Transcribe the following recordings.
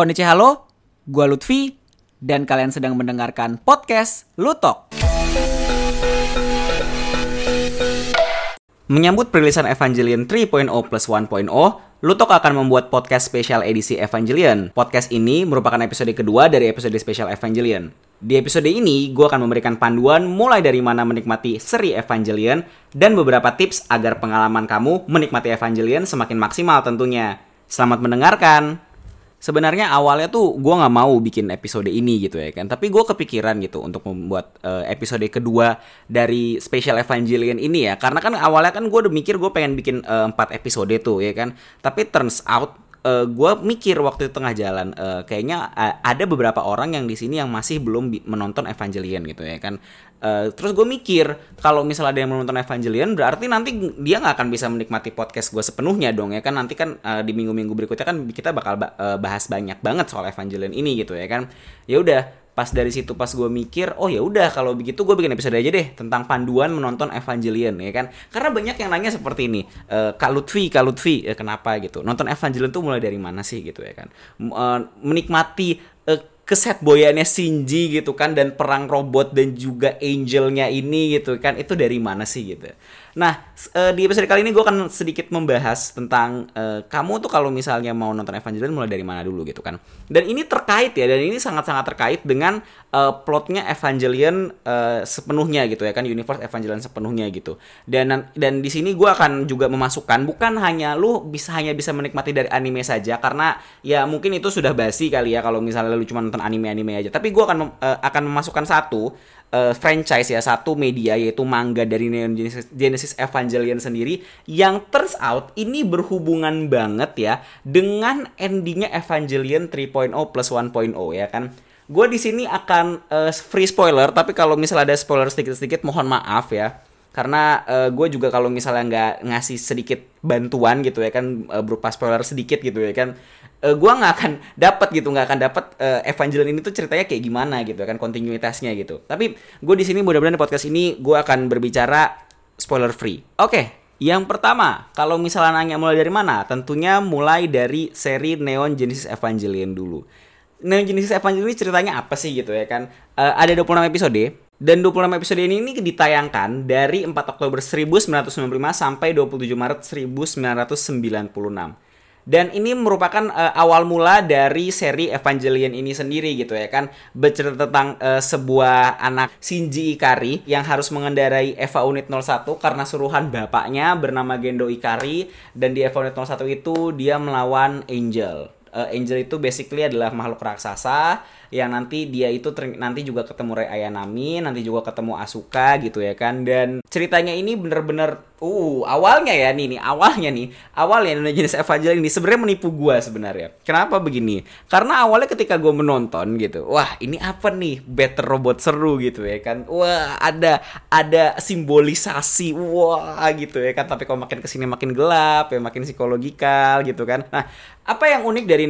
Konnichiwa halo, gua Lutfi dan kalian sedang mendengarkan podcast Lutok. Menyambut perilisan Evangelion 3.0 plus 1.0, Lutok akan membuat podcast spesial edisi Evangelion. Podcast ini merupakan episode kedua dari episode spesial Evangelion. Di episode ini, gue akan memberikan panduan mulai dari mana menikmati seri Evangelion dan beberapa tips agar pengalaman kamu menikmati Evangelion semakin maksimal tentunya. Selamat mendengarkan! Sebenarnya awalnya tuh gue nggak mau bikin episode ini gitu ya kan. Tapi gue kepikiran gitu untuk membuat uh, episode kedua dari special Evangelion ini ya. Karena kan awalnya kan gue udah mikir gue pengen bikin uh, episode tuh ya kan. Tapi turns out uh, eh, gue mikir waktu itu tengah jalan uh, kayaknya uh, ada beberapa orang yang di sini yang masih belum menonton Evangelion gitu ya kan. Uh, terus gue mikir kalau misalnya ada yang menonton Evangelion berarti nanti dia nggak akan bisa menikmati podcast gue sepenuhnya dong ya kan. Nanti kan uh, di minggu-minggu berikutnya kan kita bakal uh, bahas banyak banget soal Evangelion ini gitu ya kan. Ya udah pas dari situ pas gue mikir oh ya udah kalau begitu gue bikin episode aja deh tentang panduan menonton Evangelion ya kan? Karena banyak yang nanya seperti ini e, Kak Lutfi Kak Lutfi ya kenapa gitu? Nonton Evangelion tuh mulai dari mana sih gitu ya kan? E, menikmati e, keset boyannya Shinji gitu kan dan perang robot dan juga angelnya ini gitu kan? Itu dari mana sih gitu Nah, uh, di episode kali ini gue akan sedikit membahas tentang uh, kamu tuh kalau misalnya mau nonton Evangelion mulai dari mana dulu gitu kan. Dan ini terkait ya, dan ini sangat-sangat terkait dengan uh, plotnya Evangelion uh, sepenuhnya gitu ya kan, universe Evangelion sepenuhnya gitu. Dan dan di sini gue akan juga memasukkan bukan hanya lu bisa hanya bisa menikmati dari anime saja karena ya mungkin itu sudah basi kali ya kalau misalnya lu cuma nonton anime-anime aja. Tapi gue akan uh, akan memasukkan satu uh, franchise ya satu media yaitu manga dari Neon Genesis, Genesis Evangelion sendiri yang turns out ini berhubungan banget ya dengan endingnya Evangelion 3.0 plus 1.0 ya kan. Gue di sini akan uh, free spoiler tapi kalau misalnya ada spoiler sedikit-sedikit mohon maaf ya karena uh, gue juga kalau misalnya nggak ngasih sedikit bantuan gitu ya kan uh, berupa spoiler sedikit gitu ya kan uh, gue nggak akan dapat gitu nggak akan dapat uh, Evangelion ini tuh ceritanya kayak gimana gitu kan kontinuitasnya gitu tapi gue di sini mudah-mudahan di podcast ini gue akan berbicara spoiler free oke okay. Yang pertama, kalau misalnya nanya mulai dari mana, tentunya mulai dari seri Neon Genesis Evangelion dulu. Neon Genesis Evangelion ceritanya apa sih gitu ya kan? Uh, ada 26 episode, dan 26 episode ini, ini ditayangkan dari 4 Oktober 1995 sampai 27 Maret 1996. Dan ini merupakan uh, awal mula dari seri Evangelion ini sendiri gitu ya kan. Bercerita tentang uh, sebuah anak Shinji Ikari yang harus mengendarai Eva Unit 01 karena suruhan bapaknya bernama Gendo Ikari dan di Eva Unit 01 itu dia melawan Angel. Uh, Angel itu basically adalah makhluk raksasa yang nanti dia itu nanti juga ketemu Rei Ayanami, nanti juga ketemu Asuka gitu ya kan. Dan ceritanya ini bener-bener uh awalnya ya nih nih awalnya nih awalnya jenis Evangelion ini sebenarnya menipu gua sebenarnya. Kenapa begini? Karena awalnya ketika gua menonton gitu, wah ini apa nih better robot seru gitu ya kan. Wah ada ada simbolisasi wah gitu ya kan. Tapi kalau makin ke sini makin gelap ya makin psikologikal gitu kan. Nah apa yang unik dari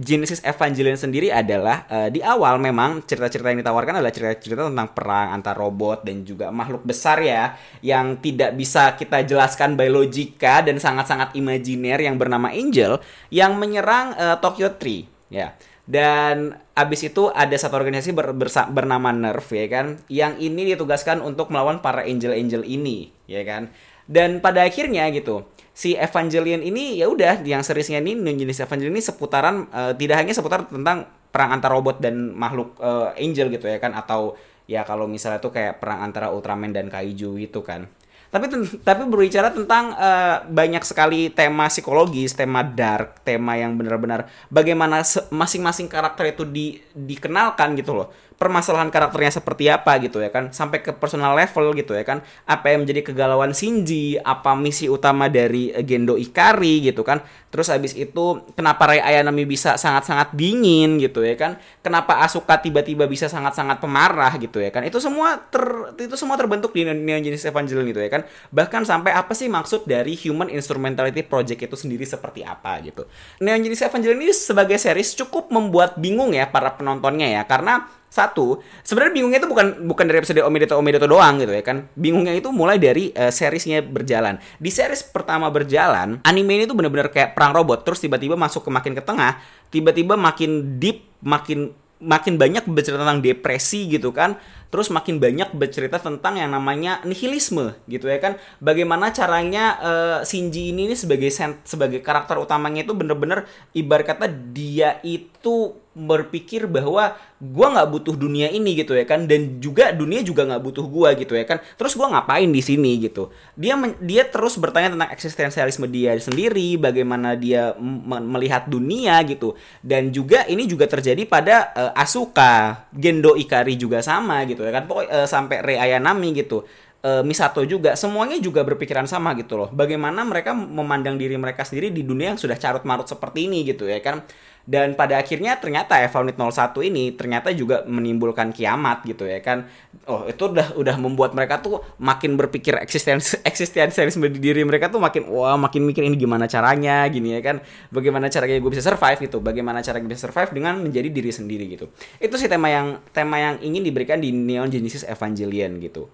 Genesis Evangelion sendiri adalah uh, di awal memang cerita-cerita yang ditawarkan adalah cerita-cerita tentang perang antar robot dan juga makhluk besar ya yang tidak bisa kita jelaskan by logika dan sangat-sangat imajiner yang bernama Angel yang menyerang uh, Tokyo Tree ya. Dan abis itu ada satu organisasi ber, bersa, bernama Nerve ya kan yang ini ditugaskan untuk melawan para angel-angel ini ya kan. Dan pada akhirnya gitu si Evangelion ini ya udah yang seriesnya ini jenis Evangelion ini seputaran uh, tidak hanya seputar tentang perang antara robot dan makhluk uh, angel gitu ya kan atau ya kalau misalnya tuh kayak perang antara Ultraman dan Kaiju itu kan. Tapi tapi berbicara tentang uh, banyak sekali tema psikologis, tema dark, tema yang benar-benar bagaimana masing-masing karakter itu di, dikenalkan gitu loh permasalahan karakternya seperti apa gitu ya kan. Sampai ke personal level gitu ya kan. Apa yang menjadi kegalauan Shinji apa misi utama dari Gendo Ikari gitu kan. Terus habis itu kenapa Rei Ayanami bisa sangat-sangat dingin gitu ya kan. Kenapa Asuka tiba-tiba bisa sangat-sangat pemarah gitu ya kan. Itu semua ter itu semua terbentuk di Neon Genesis Evangelion gitu ya kan. Kan bahkan sampai apa sih maksud dari Human Instrumentality Project itu sendiri seperti apa gitu. Neon Genesis Evangelion ini sebagai series cukup membuat bingung ya para penontonnya ya. Karena satu sebenarnya bingungnya itu bukan bukan dari episode Omedeto Omedeto doang gitu ya kan. Bingungnya itu mulai dari uh, seriesnya berjalan. Di series pertama berjalan anime ini tuh bener-bener kayak perang robot. Terus tiba-tiba masuk ke makin ke tengah tiba-tiba makin deep makin makin banyak bercerita tentang depresi gitu kan terus makin banyak bercerita tentang yang namanya nihilisme gitu ya kan? Bagaimana caranya uh, Shinji ini, ini sebagai sebagai karakter utamanya itu bener-bener ibarat kata dia itu berpikir bahwa gue nggak butuh dunia ini gitu ya kan? Dan juga dunia juga nggak butuh gue gitu ya kan? Terus gue ngapain di sini gitu? Dia dia terus bertanya tentang eksistensialisme dia sendiri bagaimana dia melihat dunia gitu. Dan juga ini juga terjadi pada uh, Asuka Gendo Ikari juga sama gitu ya kan. Pokoknya uh, sampai Rei Ayanami gitu uh, Misato juga semuanya juga berpikiran sama gitu loh. Bagaimana mereka memandang diri mereka sendiri di dunia yang sudah carut marut seperti ini gitu ya kan. Dan pada akhirnya ternyata Evaunit 01 ini ternyata juga menimbulkan kiamat gitu ya kan. Oh itu udah udah membuat mereka tuh makin berpikir eksistensi eksistensialisme di diri mereka tuh makin wah makin mikir ini gimana caranya gini ya kan. Bagaimana caranya gue bisa survive gitu. Bagaimana cara gue bisa survive dengan menjadi diri sendiri gitu. Itu sih tema yang tema yang ingin diberikan di Neon Genesis Evangelion gitu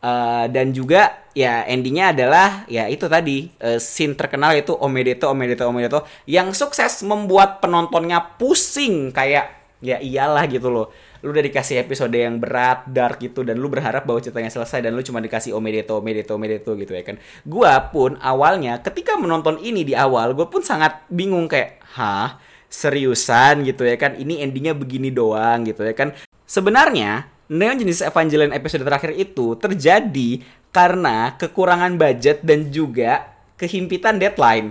Uh, dan juga ya endingnya adalah ya itu tadi uh, scene terkenal itu Omedeto Omedeto Omedeto yang sukses membuat penontonnya pusing kayak ya iyalah gitu loh. Lu udah dikasih episode yang berat dark gitu dan lu berharap bahwa ceritanya selesai dan lu cuma dikasih Omedeto Omedeto Omedeto gitu ya kan? Gua pun awalnya ketika menonton ini di awal gue pun sangat bingung kayak hah? Seriusan? gitu ya kan? Ini endingnya begini doang gitu ya kan? Sebenarnya Neon Genesis Evangelion episode terakhir itu terjadi karena kekurangan budget dan juga kehimpitan deadline.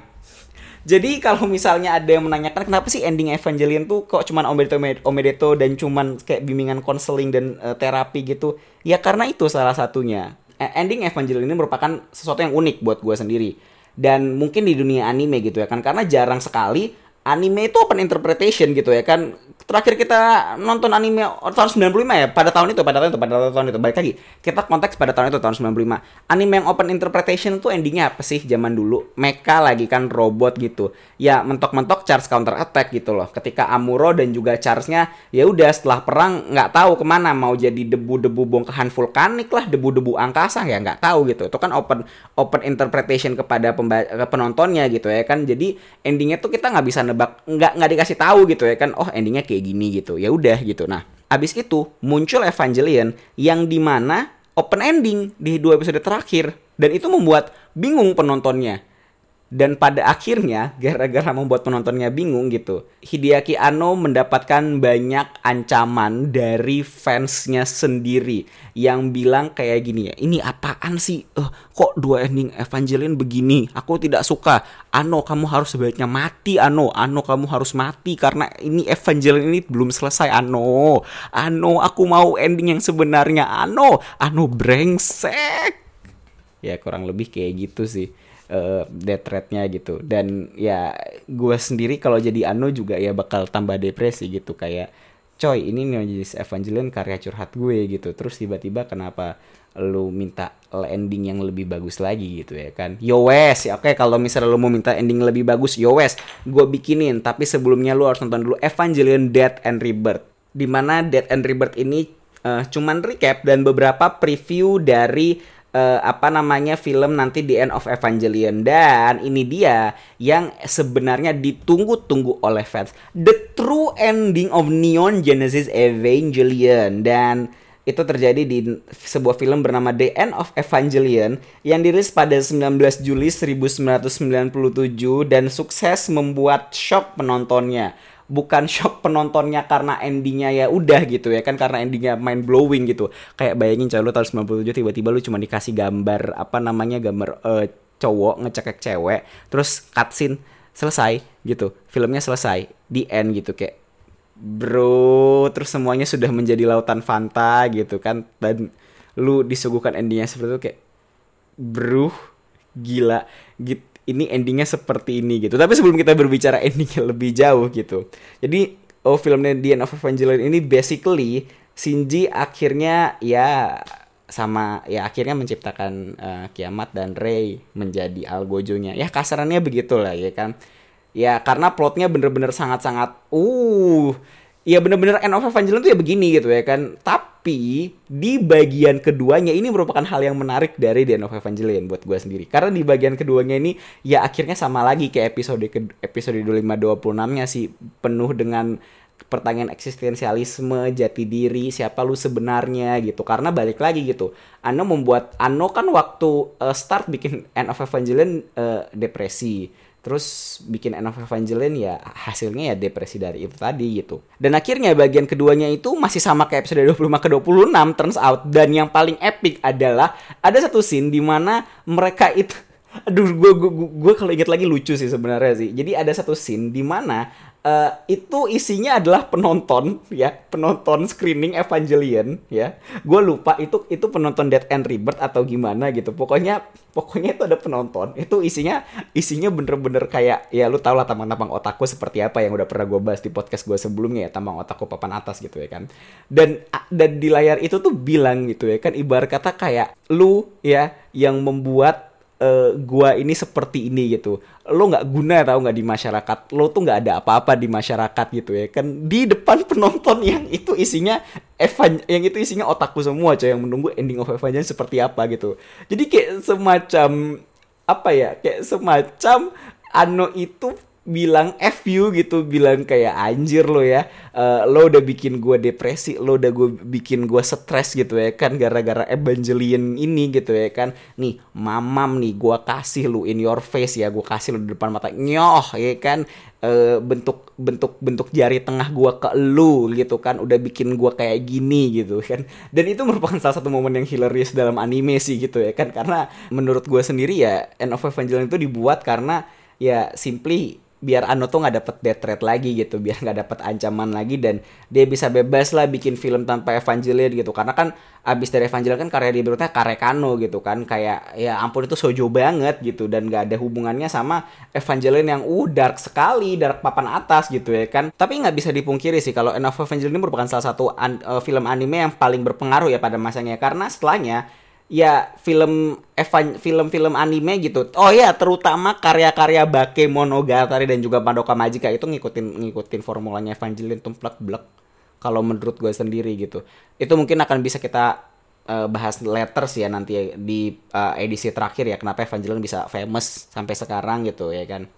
Jadi kalau misalnya ada yang menanyakan kenapa sih ending Evangelion tuh kok cuman Omedeto Omedeto dan cuman kayak bimbingan konseling dan uh, terapi gitu, ya karena itu salah satunya. E, ending Evangelion ini merupakan sesuatu yang unik buat gue sendiri dan mungkin di dunia anime gitu ya kan karena jarang sekali anime itu open interpretation gitu ya kan? Terakhir kita nonton anime tahun 95 ya? Pada tahun itu pada tahun itu pada tahun itu. Balik lagi kita konteks pada tahun itu tahun 95 anime yang open interpretation tuh endingnya apa sih zaman dulu? Mecha lagi kan robot gitu. Ya mentok-mentok charge counter attack gitu loh. Ketika Amuro dan juga charge-nya ya udah setelah perang nggak tahu ke mana. Mau jadi debu-debu bongkahan vulkanik lah debu-debu angkasa ya nggak tahu gitu. Itu kan open open interpretation kepada penontonnya gitu ya kan. Jadi endingnya tuh kita nggak bisa nebak nggak nggak dikasih tahu gitu ya kan oh endingnya kayak gini gitu ya udah gitu. Nah abis itu muncul Evangelion yang di mana open ending di dua episode terakhir. Dan itu membuat bingung penontonnya dan pada akhirnya gara-gara membuat penontonnya bingung gitu Hideaki Anno mendapatkan banyak ancaman dari fansnya sendiri yang bilang kayak gini ya ini apaan sih? Uh, kok dua ending Evangelion begini? Aku tidak suka. Anno kamu harus sebaiknya mati Anno. Anno kamu harus mati karena ini Evangelion ini belum selesai Anno. Anno aku mau ending yang sebenarnya. Anno Anno brengsek. Ya kurang lebih kayak gitu sih uh, death rate-nya gitu. Dan ya gue sendiri kalau jadi Ano juga ya bakal tambah depresi gitu. Kayak coy ini Neon Evangelion karya curhat gue gitu. Terus tiba-tiba kenapa lu minta ending yang lebih bagus lagi gitu ya kan? Yo wes ya oke kalau misalnya lu mau minta ending lebih bagus yo wes gue bikinin. Tapi sebelumnya lu harus nonton dulu Evangelion Death and Rebirth di mana Death and Rebirth ini uh, cuman recap dan beberapa preview dari uh, apa namanya film nanti di End of Evangelion. Dan ini dia yang sebenarnya ditunggu-tunggu oleh fans. The true ending of Neon Genesis Evangelion. Dan itu terjadi di sebuah film bernama The End of Evangelion yang dirilis pada 19 Juli 1997 dan sukses membuat shock penontonnya bukan shock penontonnya karena endingnya ya udah gitu ya kan karena endingnya mind blowing gitu. Kayak bayangin coy lu tahun 97 tiba-tiba lu cuma dikasih gambar apa namanya gambar uh, cowok ngecekek cewek terus cutscene selesai gitu. Filmnya selesai di end gitu kayak bro terus semuanya sudah menjadi lautan fanta gitu kan. Dan lu disuguhkan endingnya seperti itu kayak bro gila gitu ini endingnya seperti ini gitu. Tapi sebelum kita berbicara endingnya lebih jauh gitu. Jadi oh filmnya The End of Evangelion ini basically Shinji akhirnya ya sama ya akhirnya menciptakan uh, kiamat dan Rey menjadi algojonya ya kasarannya begitulah ya kan ya karena plotnya bener-bener sangat-sangat uh ya bener-bener end of Evangelion tuh ya begini gitu ya kan tapi di bagian keduanya ini merupakan hal yang menarik dari The End of Evangelion buat gue sendiri karena di bagian keduanya ini ya akhirnya sama lagi kayak episode ke episode 2526 nya sih penuh dengan pertanyaan eksistensialisme, jati diri, siapa lu sebenarnya gitu. Karena balik lagi gitu. Ano membuat Ano kan waktu uh, start bikin End of Evangelion uh, depresi terus bikin End of Evangelion ya hasilnya ya depresi dari itu tadi gitu. Dan akhirnya bagian keduanya itu masih sama kayak episode 25 ke 26 turns out dan yang paling epic adalah ada satu scene di mana mereka itu aduh gue gue gue kalau inget lagi lucu sih sebenarnya sih. Jadi ada satu scene di mana uh, itu isinya adalah penonton ya. Penonton screening Evangelion ya. Gue lupa itu itu penonton Dead and Rebirth atau gimana gitu. Pokoknya pokoknya itu ada penonton. Itu isinya isinya bener-bener kayak ya lu tau lah tampang-tampang otakku seperti apa yang udah pernah gue bahas di podcast gue sebelumnya ya. Tampang otakku papan atas gitu ya kan. Dan dan di layar itu tuh bilang gitu ya kan. Ibarat kata kayak lu ya yang membuat uh, gua ini seperti ini gitu. Lo nggak guna tau nggak di masyarakat? Lo tuh nggak ada apa-apa di masyarakat gitu ya. Kan di depan penonton yang itu isinya Evan yang itu isinya otakku semua coy yang menunggu ending of Evangelion seperti apa gitu. Jadi kayak semacam apa ya kayak semacam Ano itu bilang F you gitu bilang kayak anjir lo ya uh, lo udah bikin gue depresi lo udah gue bikin gue stres gitu ya kan gara-gara Evangelion ini gitu ya kan. Nih mamam nih gue kasih lo in your face ya gue kasih lo di depan mata nyoh ya kan. Uh, bentuk bentuk bentuk jari tengah gue ke lu gitu kan udah bikin gue kayak gini gitu kan. Dan itu merupakan salah satu momen yang hilarious dalam anime sih gitu ya kan. Karena menurut gue sendiri ya End of Evangelion itu dibuat karena ya simply biar Ano tuh nggak dapet death threat lagi gitu biar nggak dapet ancaman lagi dan dia bisa bebas lah bikin film tanpa Evangelion gitu. Karena kan abis dari Evangelion kan karya dia berikutnya Karekano gitu kan. Kayak ya ampun itu sojo banget gitu dan nggak ada hubungannya sama Evangelion yang uh dark sekali dark papan atas gitu ya kan. Tapi nggak bisa dipungkiri sih kalau End of Evangelion ini merupakan salah satu an, uh, film anime yang paling berpengaruh ya pada masanya. Karena setelahnya ya film evan film-film anime gitu. Oh ya, terutama karya-karya Bakemonogatari dan juga Madoka Magica itu ngikutin ngikutin formulanya Evangelion tumplek blek. Kalau menurut gue sendiri gitu. Itu mungkin akan bisa kita uh, bahas letters ya nanti di uh, edisi terakhir ya kenapa Evangelion bisa famous sampai sekarang gitu ya kan.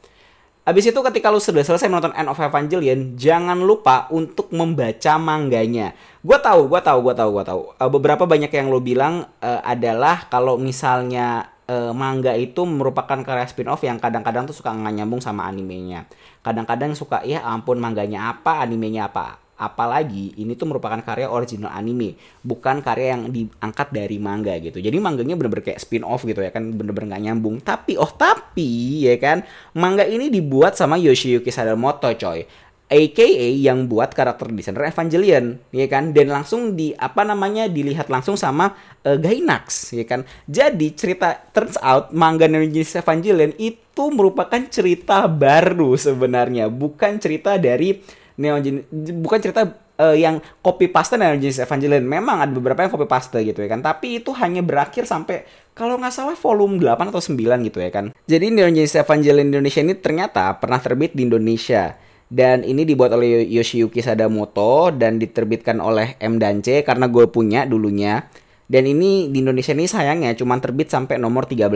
Abis itu ketika lu sudah selesai menonton End of Evangelion, jangan lupa untuk membaca mangganya. Gue tahu, gue tahu, gue tahu, gue tahu. Uh, beberapa banyak yang lo bilang uh, adalah kalau misalnya uh, manga itu merupakan karya spin-off yang kadang-kadang tuh suka nggak nyambung sama animenya. Kadang-kadang suka ya ampun mangganya apa, animenya apa apalagi ini tuh merupakan karya original anime bukan karya yang diangkat dari manga gitu jadi mangganya bener-bener kayak spin off gitu ya kan bener-bener nggak nyambung tapi oh tapi ya kan manga ini dibuat sama Yoshiyuki Sadamoto coy AKA yang buat karakter desainer Evangelion, ya kan? Dan langsung di apa namanya dilihat langsung sama uh, Gainax, ya kan? Jadi cerita turns out manga Nemesis Evangelion itu merupakan cerita baru sebenarnya, bukan cerita dari Neon Genesis bukan cerita uh, yang copy paste Neon Genesis Evangelion. Memang ada beberapa yang copy paste gitu ya kan. Tapi itu hanya berakhir sampai kalau nggak salah volume 8 atau 9 gitu ya kan. Jadi Neon Genesis Evangelion Indonesia ini ternyata pernah terbit di Indonesia. Dan ini dibuat oleh Yoshiyuki Sadamoto dan diterbitkan oleh M dan C karena gue punya dulunya. Dan ini di Indonesia ini sayangnya cuma terbit sampai nomor 13. Uh,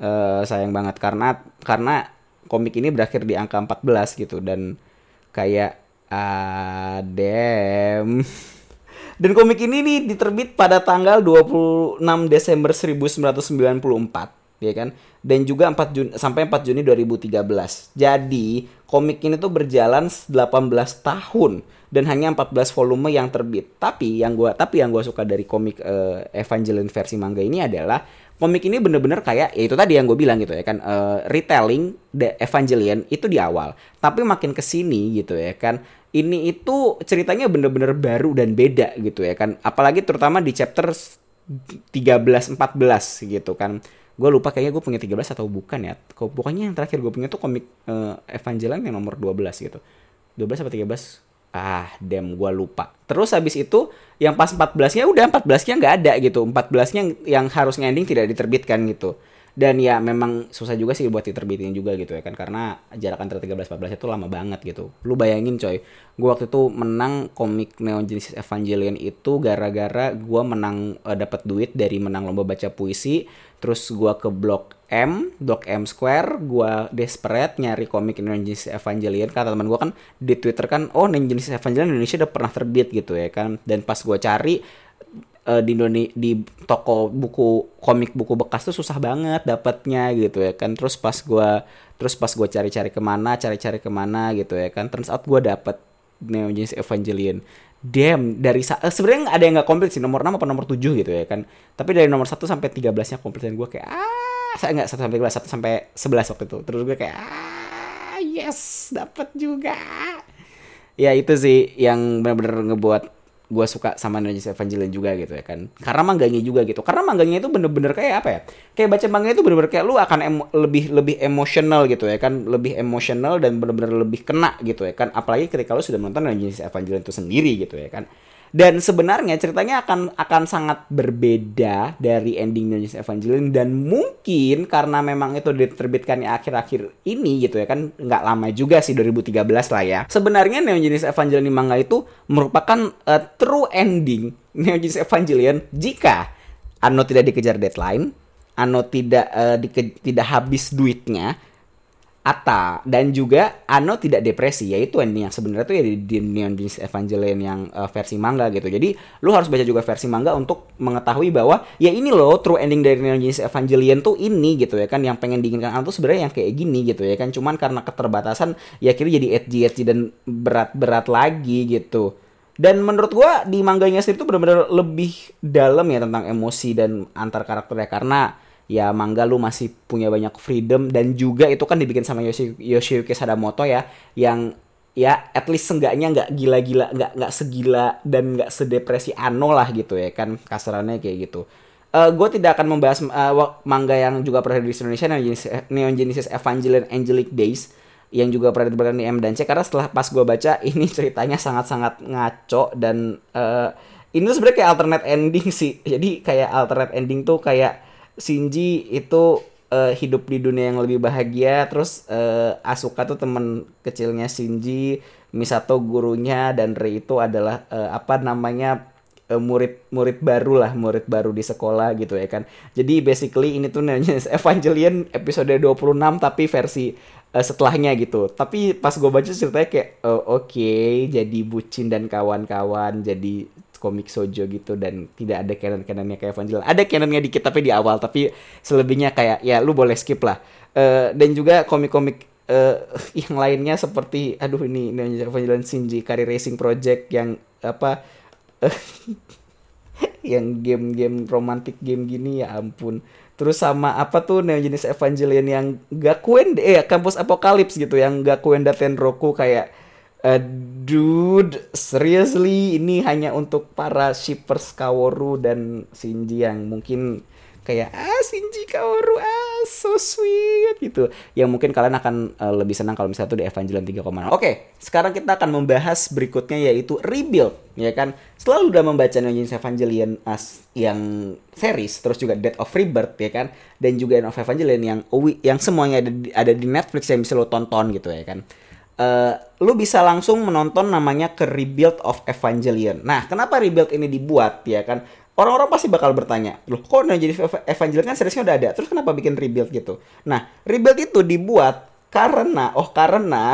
eh, sayang banget karena karena komik ini berakhir di angka 14 gitu dan kayak adem. Dan komik ini nih diterbit pada tanggal 26 Desember 1994 ya kan? Dan juga 4 Juni sampai 4 Juni 2013 jadi komik ini tuh berjalan 18 tahun dan hanya 14 volume yang terbit. Tapi yang gua tapi yang gua suka dari komik uh, Evangelion versi manga ini adalah komik ini bener-bener kayak ya itu tadi yang gue bilang gitu ya kan uh, retelling the Evangelion itu di awal. Tapi makin ke sini gitu ya kan ini itu ceritanya bener-bener baru dan beda gitu ya kan. Apalagi terutama di chapter 13 14 gitu kan. Gue lupa kayaknya gue punya 13 atau bukan ya. Kok pokoknya yang terakhir gue punya tuh komik uh, Evangelion yang nomor 12 gitu. 12 atau 13 ah damn gue lupa. Terus habis itu yang pas 14 nya udah 14 nya nggak ada gitu. 14 nya yang harus ending tidak diterbitkan gitu dan ya memang susah juga sih buat diterbitin juga gitu ya kan karena jarak antara 13 14 itu lama banget gitu lu bayangin coy gue waktu itu menang komik Neon Genesis Evangelion itu gara-gara gue menang uh, dapat duit dari menang lomba baca puisi terus gue ke blok M, blok M Square, gue desperate nyari komik Neon Genesis Evangelion. Kata teman gue kan di Twitter kan, oh Neon Genesis Evangelion Indonesia udah pernah terbit gitu ya kan. Dan pas gue cari uh, di Indonesia di toko buku komik buku bekas tuh susah banget dapatnya gitu ya kan. Terus pas gue terus pas gue cari-cari ke mana cari-cari ke mana gitu ya kan. Turns out gue dapet Neo Genesis Evangelion. Damn dari uh, sebenarnya ada yang nggak komplit sih nomor 6 apa nomor 7 gitu ya kan. Tapi dari nomor 1 sampai 13 nya komplit dan gue kayak ah! Saya nggak 1 sampai 13 1 sampai 11 waktu itu. Terus gue kayak ah yes dapat juga. Ya itu sih yang benar-benar ngebuat gue suka sama Nemesis Evangelion juga gitu ya kan. Karena mangganya juga gitu. Karena mangganya itu bener-bener kayak apa ya? Kayak baca manga itu bener-bener kayak lu akan emo lebih lebih emosional gitu ya kan. Lebih emosional dan bener-bener lebih kena gitu ya kan. Apalagi ketika lu sudah menonton Nemesis Evangelion itu sendiri gitu ya kan dan sebenarnya ceritanya akan akan sangat berbeda dari ending Neon Evangelion dan mungkin karena memang itu diterbitkannya akhir-akhir ini gitu ya kan nggak lama juga sih 2013 lah ya. Sebenarnya Neon Genesis Evangelion manga itu merupakan uh, true ending Neon Genesis Evangelion jika Ano tidak dikejar deadline, Ano tidak uh, dike tidak habis duitnya, Ata dan juga Ano tidak depresi yaitu ending yang sebenarnya tuh ya di, Neon Genesis Evangelion yang uh, versi manga gitu. Jadi lu harus baca juga versi manga untuk mengetahui bahwa ya ini loh true ending dari Neon Genesis Evangelion tuh ini gitu ya kan yang pengen diinginkan Ano tuh sebenarnya yang kayak gini gitu ya kan. Cuman karena keterbatasan ya akhirnya jadi edgy edgy dan berat-berat lagi gitu. Dan menurut gua di mangganya sendiri tuh benar-benar lebih dalam ya tentang emosi dan antar karakternya. Karena ya mangga lu masih punya banyak freedom dan juga itu kan dibikin sama Yoshi, Yoshiyuki Sadamoto ya yang ya at least seenggaknya nggak gila-gila nggak nggak segila dan nggak sedepresi Ano lah gitu ya kan kasarannya kayak gitu. Uh, eh, gue tidak akan membahas uh, manga yang juga pernah di Indonesia Neon Genesis, Neon Genesis Evangelion Angelic Days yang juga pernah diberikan di M dan C karena setelah pas gue baca ini ceritanya sangat-sangat ngaco dan uh, ini sebenarnya kayak alternate ending sih. Jadi kayak alternate ending tuh kayak Shinji itu uh, hidup di dunia yang lebih bahagia terus uh, Asuka tuh teman kecilnya Shinji Misato gurunya dan Rei itu adalah uh, apa namanya uh, murid murid baru lah murid baru di sekolah gitu ya kan. Jadi basically ini tuh namanya Evangelion episode 26 tapi versi uh, setelahnya gitu. Tapi pas gue baca ceritanya kayak uh, oke okay, jadi bucin dan kawan-kawan jadi komik sojo gitu dan tidak ada canon-canonnya kayak Evangelion. Ada canonnya dikit tapi di awal tapi selebihnya kayak ya lu boleh skip lah. Uh, dan juga komik-komik uh, yang lainnya seperti aduh ini Evangelion Shinji Kari Racing Project yang apa uh, yang game-game romantic game gini ya ampun. Terus sama apa tuh Neo jenis Evangelion yang Gakuen eh kampus Apokalips gitu yang Gakuen Datenroku kayak Uh, dude, seriously ini hanya untuk para shippers Kaworu dan Shinji yang mungkin kayak ah Shinji Kaworu ah so sweet gitu. Yang mungkin kalian akan uh, lebih senang kalau misalnya itu di Evangelion 3.0. Oke, okay, sekarang kita akan membahas berikutnya yaitu rebuild ya kan. Setelah udah membaca Neon Evangelion as yang series terus juga Death of Rebirth ya kan dan juga End of Evangelion yang yang semuanya ada di, ada di Netflix yang bisa lo tonton gitu ya kan uh, lu bisa langsung menonton namanya ke Rebuild of Evangelion. Nah, kenapa Rebuild ini dibuat ya kan? Orang-orang pasti bakal bertanya, loh kok udah jadi Evangelion kan seriesnya udah ada, terus kenapa bikin Rebuild gitu? Nah, Rebuild itu dibuat karena, oh karena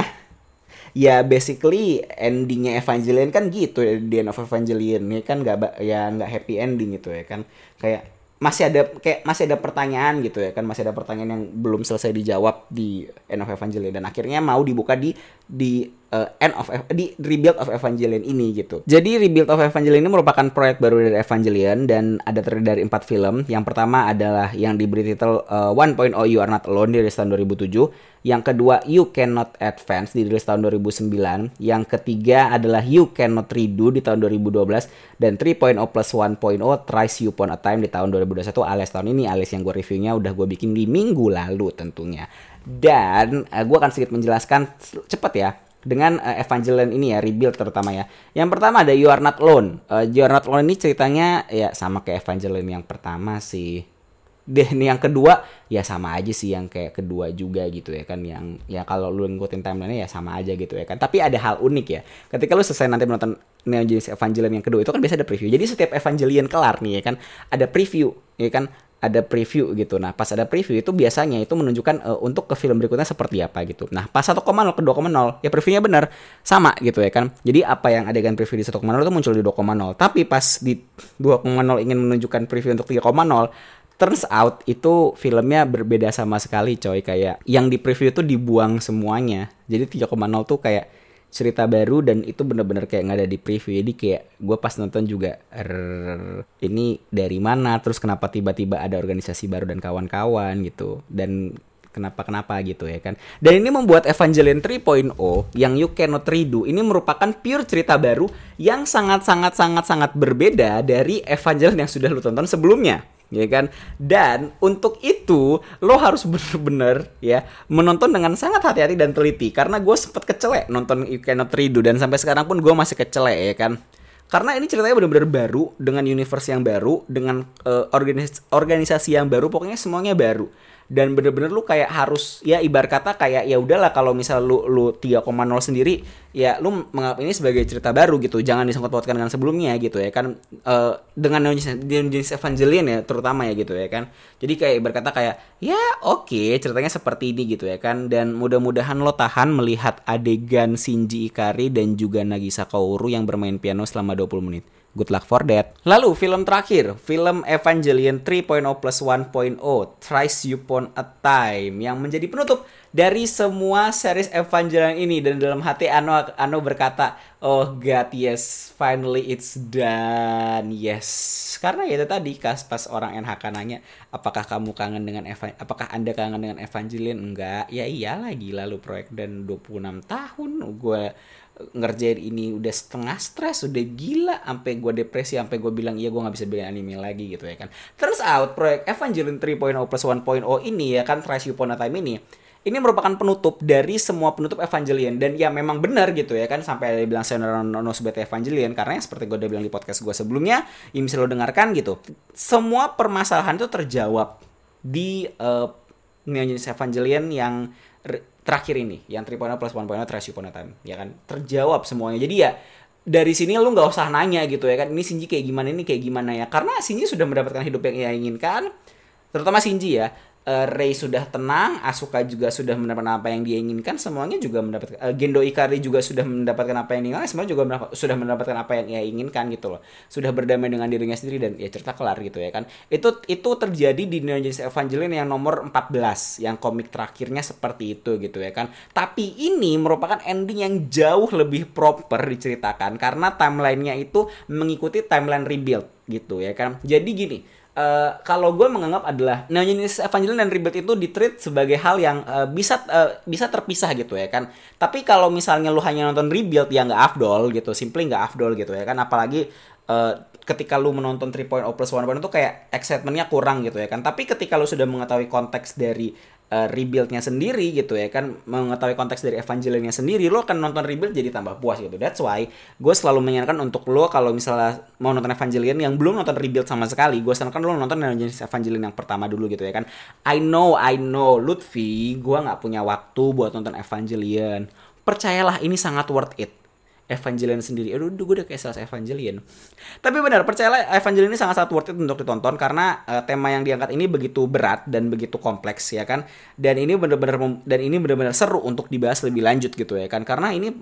ya basically endingnya Evangelion kan gitu ya, di end of Evangelion ya kan nggak ya nggak happy ending gitu ya kan kayak masih ada kayak masih ada pertanyaan gitu ya kan masih ada pertanyaan yang belum selesai dijawab di End of Evangelion dan akhirnya mau dibuka di di uh, End of di Rebuild of Evangelion ini gitu. Jadi Rebuild of Evangelion ini merupakan proyek baru dari Evangelion dan ada terdiri dari empat film. Yang pertama adalah yang diberi titel uh, 1.0 You Are Not Alone di tahun 2007 yang kedua, You Cannot Advance dirilis tahun 2009. Yang ketiga adalah You Cannot Redo di tahun 2012 dan 3.0 plus 1.0 Tries You Upon a Time di tahun 2021 alias tahun ini alias yang gue reviewnya udah gue bikin di minggu lalu tentunya. Dan uh, eh, gue akan sedikit menjelaskan cepet ya dengan uh, Evangelion ini ya rebuild terutama ya. Yang pertama ada You Are Not Alone. Uh, you Are Not Alone ini ceritanya ya sama kayak Evangelion yang pertama sih. Dan yang kedua ya sama aja sih yang kayak kedua juga gitu ya kan yang ya kalau lu ngikutin timeline ya sama aja gitu ya kan. Tapi ada hal unik ya. Ketika lu selesai nanti menonton Neon Genesis Evangelion yang kedua itu kan biasa ada preview. Jadi setiap Evangelion kelar nih ya kan ada preview ya kan ada preview gitu. Nah, pas ada preview itu biasanya itu menunjukkan uh, untuk ke film berikutnya seperti apa gitu. Nah, pas 1,0 ke 2,0 ya previewnya benar sama gitu ya kan. Jadi apa yang adegan preview di 1,0 itu muncul di 2,0. Tapi pas di 2,0 ingin menunjukkan preview untuk 3,0 turns out itu filmnya berbeda sama sekali coy kayak yang di preview itu dibuang semuanya. Jadi 3,0 tuh kayak cerita baru dan itu bener-bener kayak nggak ada di preview. Jadi kayak gue pas nonton juga ini dari mana? Terus kenapa tiba-tiba ada organisasi baru dan kawan-kawan gitu. Dan kenapa kenapa gitu ya kan. Dan ini membuat Evangelion 3.0 yang You Cannot Redo ini merupakan pure cerita baru yang sangat sangat sangat sangat berbeda dari Evangelion yang sudah lu tonton sebelumnya ya kan. Dan untuk itu lo harus bener-bener ya menonton dengan sangat hati-hati dan teliti. Karena gue sempet kecelek nonton You Cannot Redo dan sampai sekarang pun gue masih kecelek ya kan. Karena ini ceritanya benar-benar baru dengan universe yang baru dengan uh, organis organisasi yang baru pokoknya semuanya baru dan bener-bener lu kayak harus ya ibar kata kayak ya udahlah kalau misal lu lu 3,0 sendiri ya lu menganggap ini sebagai cerita baru gitu. Jangan disangkut pautkan dengan sebelumnya gitu ya kan. Uh, dengan jenis Evangelion ya terutama ya gitu ya kan. Jadi kayak berkata kayak ya oke okay, ceritanya seperti ini gitu ya kan. Dan mudah-mudahan lo tahan melihat adegan Shinji Ikari dan juga Nagisa Kaoru yang bermain piano selama 20 menit Good luck for that. Lalu film terakhir, film Evangelion 3.0 plus 1.0, Thrice Upon a Time yang menjadi penutup dari semua series Evangelion ini dan dalam hati Ano Ano berkata, "Oh God, yes, finally it's done." Yes. Karena itu tadi pas orang NHK nanya, "Apakah kamu kangen dengan Eva apakah Anda kangen dengan Evangelion?" Enggak. Ya iyalah gila lu proyek dan 26 tahun gue ngerjain ini udah setengah stres udah gila sampai gue depresi sampai gue bilang iya gue nggak bisa beli anime lagi gitu ya kan. Terus out proyek Evangelion 3.0 plus 1.0 ini ya kan Trash Upon a Time ini ini merupakan penutup dari semua penutup Evangelion. Dan ya memang benar gitu ya kan sampai ada bilang saya nono sebagai Evangelion karena seperti gue udah bilang di podcast gue sebelumnya yang bisa lo dengarkan gitu. Semua permasalahan itu terjawab di uh, Evangelion yang terakhir ini yang 3.0 plus 1.0 trash upon a time ya kan? Terjawab semuanya. Jadi ya dari sini lu nggak usah nanya gitu ya kan ini Shinji kayak gimana ini kayak gimana ya? Karena Shinji sudah mendapatkan hidup yang ia inginkan terutama Shinji ya uh, Rei sudah tenang, Asuka juga sudah mendapatkan apa yang dia inginkan, semuanya juga mendapatkan uh, Gendo Ikari juga sudah mendapatkan apa yang diinginkan, semua juga mendapat, sudah mendapatkan apa yang ia inginkan gitu loh. Sudah berdamai dengan dirinya sendiri dan ya cerita kelar gitu ya kan. Itu itu terjadi di Neon Genesis Evangelion yang nomor 14 yang komik terakhirnya seperti itu gitu ya kan. Tapi ini merupakan ending yang jauh lebih proper diceritakan karena timelinenya itu mengikuti timeline rebuild gitu ya kan. Jadi gini, Uh, kalau gue menganggap adalah nah Evangelion dan Rebirth itu ditreat sebagai hal yang uh, bisa uh, bisa terpisah gitu ya kan. Tapi kalau misalnya lu hanya nonton Rebuild ya nggak afdol gitu, simply nggak afdol gitu ya kan. Apalagi uh, ketika lu menonton 3.0 plus 1.0 itu kayak excitementnya kurang gitu ya kan. Tapi ketika lu sudah mengetahui konteks dari uh, rebuildnya sendiri gitu ya kan mengetahui konteks dari Evangelionnya sendiri lo akan nonton rebuild jadi tambah puas gitu. That's why gue selalu menyarankan untuk lo kalau misalnya mau nonton Evangelion yang belum nonton rebuild sama sekali gue sarankan lo nonton jenis Evangelion yang pertama dulu gitu ya kan. I know I know Lutfi gue nggak punya waktu buat nonton Evangelion percayalah ini sangat worth it Evangelion sendiri. Aduh, gue udah kayak sales Evangelion. Tapi benar, percayalah Evangelion ini sangat-sangat worth it untuk ditonton karena uh, tema yang diangkat ini begitu berat dan begitu kompleks ya kan. Dan ini benar-benar dan ini benar-benar seru untuk dibahas lebih lanjut gitu ya kan. Karena ini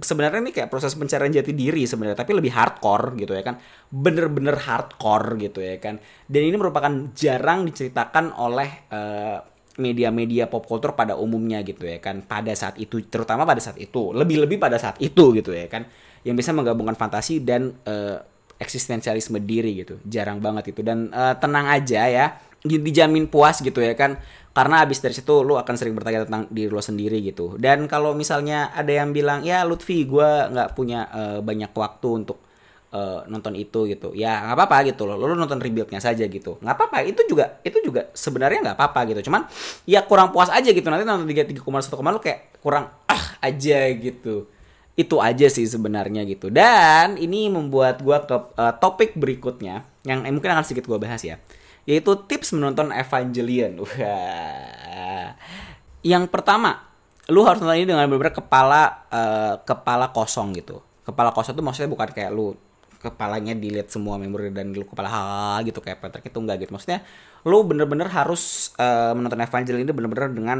sebenarnya ini kayak proses pencarian jati diri sebenarnya tapi lebih hardcore gitu ya kan bener-bener hardcore gitu ya kan dan ini merupakan jarang diceritakan oleh uh, media-media pop culture pada umumnya gitu ya kan. Pada saat itu terutama pada saat itu. Lebih-lebih pada saat itu gitu ya kan. Yang bisa menggabungkan fantasi dan uh, eksistensialisme diri gitu. Jarang banget itu. Dan uh, tenang aja ya. Dijamin puas gitu ya kan. Karena abis dari situ lu akan sering bertanya tentang diri lo sendiri gitu. Dan kalau misalnya ada yang bilang ya Lutfi gue nggak punya uh, banyak waktu untuk uh, nonton itu gitu. Ya nggak apa-apa gitu loh. Lo nonton rebuildnya saja gitu. Nggak apa-apa. Itu juga itu juga sebenarnya nggak apa-apa gitu. Cuman ya kurang puas aja gitu. Nanti nonton tiga tiga koma satu koma lo kayak kurang ah aja gitu. Itu aja sih sebenarnya gitu. Dan ini membuat gue ke uh, topik berikutnya yang eh, mungkin akan sedikit gue bahas ya. Yaitu tips menonton Evangelion. Wah. yang pertama lu harus nonton ini dengan benar-benar kepala uh, kepala kosong gitu. Kepala kosong itu maksudnya bukan kayak lu kepalanya dilihat semua memori dan lu kepala ha gitu kayak Patrick itu enggak gitu. Maksudnya lu bener-bener harus uh, menonton Evangelion ini bener-bener dengan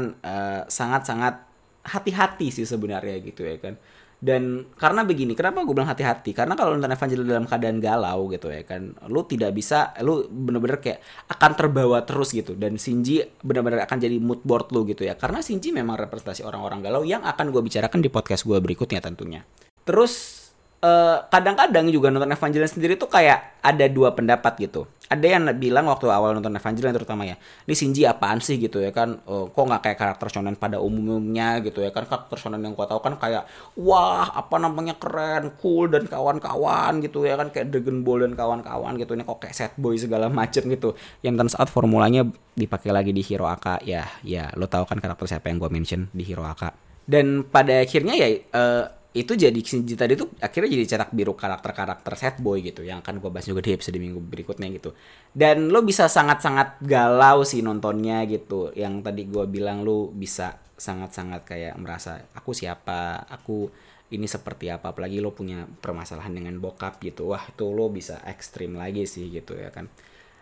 sangat sangat-sangat hati-hati sih sebenarnya gitu ya kan. Dan karena begini kenapa gue bilang hati-hati? Karena kalau nonton Evangelion dalam keadaan galau gitu ya kan lu tidak bisa lu bener-bener kayak akan terbawa terus gitu. Dan Shinji bener-bener akan jadi mood board lu gitu ya. Karena Shinji memang representasi orang-orang galau yang akan gue bicarakan di podcast gue berikutnya tentunya. Terus Eh, kadang-kadang uh, juga nonton Evangelion sendiri tuh kayak ada dua pendapat gitu. Ada yang bilang waktu awal nonton Evangelion terutama ya, ini Shinji apaan sih gitu ya kan? Uh, kok nggak kayak karakter shonen pada umumnya gitu ya kan? Karakter shonen yang gua tahu kan kayak wah apa namanya keren, cool dan kawan-kawan gitu ya kan kayak Dragon Ball dan kawan-kawan gitu. Ini kok kayak set boy segala macem gitu. Yang turns out formulanya dipakai lagi di Hero Aka ya, ya lo tahu kan karakter siapa yang gua mention di Hero Aka. Dan pada akhirnya ya uh, itu jadi Shinji tadi tuh akhirnya jadi cetak biru karakter-karakter set boy gitu yang akan gue bahas juga di episode minggu berikutnya gitu. Dan lo bisa sangat-sangat galau sih nontonnya gitu. Yang tadi gue bilang lo bisa sangat-sangat kayak merasa aku siapa? Aku ini seperti apa? Apalagi lo punya permasalahan dengan bokap gitu. Wah itu lo bisa ekstrim lagi sih gitu ya kan?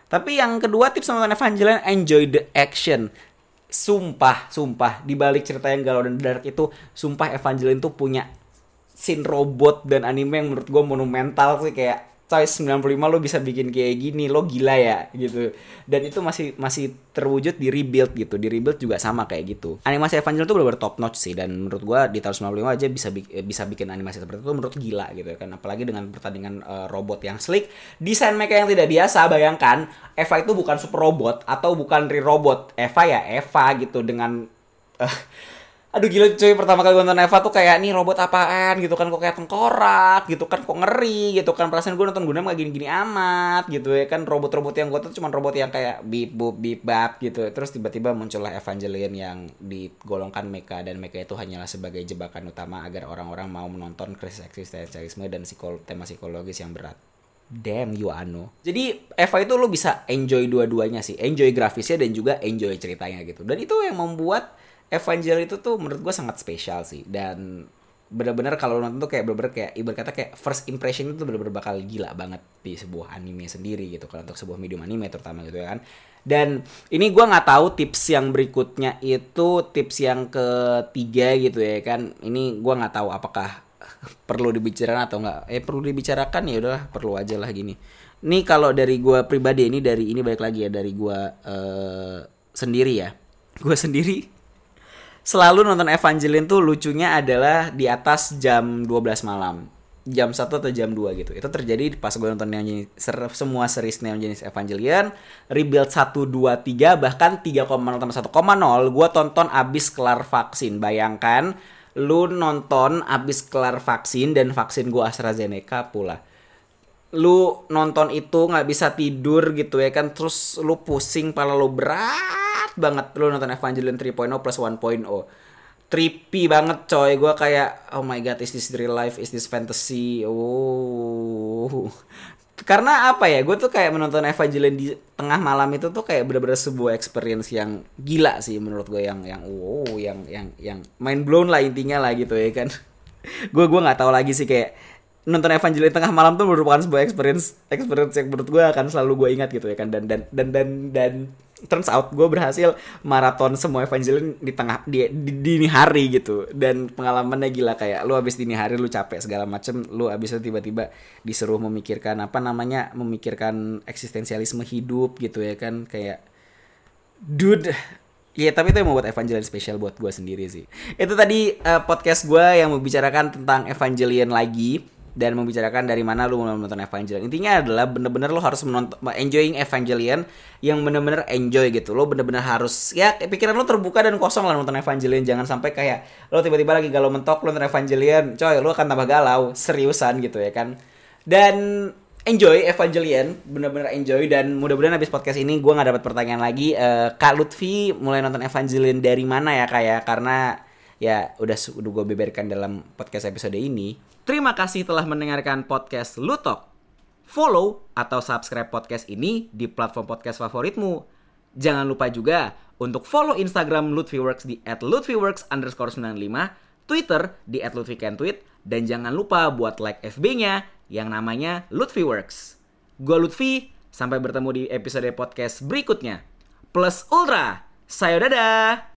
Tapi yang kedua tips nonton Evangelion enjoy the action. Sumpah sumpah di balik cerita yang galau dan dark itu sumpah Evangelion tuh punya scene robot dan anime yang menurut gue monumental sih kayak coy 95 lo bisa bikin kayak gini lo gila ya gitu. Dan itu masih masih terwujud di rebuild gitu. Di rebuild juga sama kayak gitu. Animasi Evangelion tuh benar-benar top notch sih dan menurut gua di tahun 95 aja bisa bisa bikin animasi seperti itu menurut gila gitu kan. Apalagi dengan pertandingan uh, robot yang slick. Desain mereka yang tidak biasa bayangkan Eva itu bukan super robot atau bukan re robot Eva ya Eva gitu dengan uh, aduh gila cuy pertama kali gue nonton Eva tuh kayak nih robot apaan? Gitu kan kok kayak tengkorak gitu kan kok ngeri gitu kan. Perasaan gue nonton Gundam gak gini-gini amat gitu ya kan. Robot-robot yang gue tuh cuma robot yang kayak bip bup bip bap gitu. Terus tiba-tiba muncullah Evangelion yang digolongkan mecha dan mecha itu hanyalah sebagai jebakan utama agar orang-orang mau menonton krisis eksistensialisme dan psikolo tema psikologis yang berat Damn you Ano. Jadi Eva itu lo bisa enjoy dua-duanya sih. Enjoy grafisnya dan juga enjoy ceritanya gitu. Dan itu yang membuat Evangel itu tuh menurut gue sangat spesial sih dan bener-bener kalau nonton tuh kayak bener-bener kayak ibarat kata kayak first impression itu bener-bener bakal gila banget di sebuah anime sendiri gitu kalau untuk sebuah medium anime terutama gitu ya kan dan ini gue nggak tahu tips yang berikutnya itu tips yang ketiga gitu ya kan ini gue nggak tahu apakah perlu dibicarakan atau enggak eh perlu dibicarakan ya udah perlu aja lah gini ini kalau dari gue pribadi ini dari ini baik lagi ya dari gue uh, sendiri ya gue sendiri selalu nonton Evangelion tuh lucunya adalah di atas jam 12 malam jam 1 atau jam 2 gitu. Itu terjadi pas gue nonton Neon Genesis, semua series Neon Genesis Evangelion, Rebuild 1, 2, 3, bahkan 3,0 1,0 gue tonton abis kelar vaksin. Bayangkan, lu nonton abis kelar vaksin dan vaksin gue AstraZeneca pula. Lu nonton itu nggak bisa tidur gitu ya kan, terus lu pusing, pala lu berat banget. Lu nonton Evangelion 3.0 plus 1.0 trippy banget coy. Gue kayak oh my god is this real life? Is this fantasy? Oh karena apa ya gue tuh kayak menonton Evangelion di tengah malam itu tuh kayak bener-bener sebuah experience yang gila sih menurut gue yang yang wow yang yang yang mind blown lah intinya lah gitu ya kan. Gue gue nggak tahu lagi sih kayak nonton Evangelion tengah malam tuh merupakan sebuah experience experience yang menurut gue akan selalu gue ingat gitu ya kan. Dan dan dan dan dan turns out gue berhasil maraton semua Evangelion di tengah di, di dini hari gitu. Dan pengalamannya gila kayak lu abis dini hari lu capek segala macem lu abis tiba-tiba disuruh memikirkan apa namanya memikirkan eksistensialisme hidup gitu ya kan. Kayak dude Iya tapi itu yang membuat Evangelion spesial buat gue sendiri sih. Itu tadi uh, podcast gue yang membicarakan tentang Evangelion lagi dan membicarakan dari mana lu menonton Evangelion. Intinya adalah bener-bener lo harus menonton enjoying Evangelion yang bener-bener enjoy gitu. Lo bener-bener harus ya pikiran lo terbuka dan kosong lah nonton Evangelion. Jangan sampai kayak lo tiba-tiba lagi galau mentok lo nonton Evangelion, coy lo akan tambah galau seriusan gitu ya kan. Dan enjoy Evangelion, bener-bener enjoy dan mudah-mudahan habis podcast ini gue nggak dapat pertanyaan lagi. Uh, Kak Lutfi mulai nonton Evangelion dari mana ya kayak ya? karena ya udah udah gue beberkan dalam podcast episode ini. Terima kasih telah mendengarkan podcast Lutok. Follow atau subscribe podcast ini di platform podcast favoritmu. Jangan lupa juga untuk follow Instagram Lutfiworks di @lutfiworks underscore 95, Twitter di @lutfikentweet, dan jangan lupa buat like FB-nya yang namanya Lutfiworks. Gue Lutfi, sampai bertemu di episode podcast berikutnya. Plus Ultra, sayo dadah!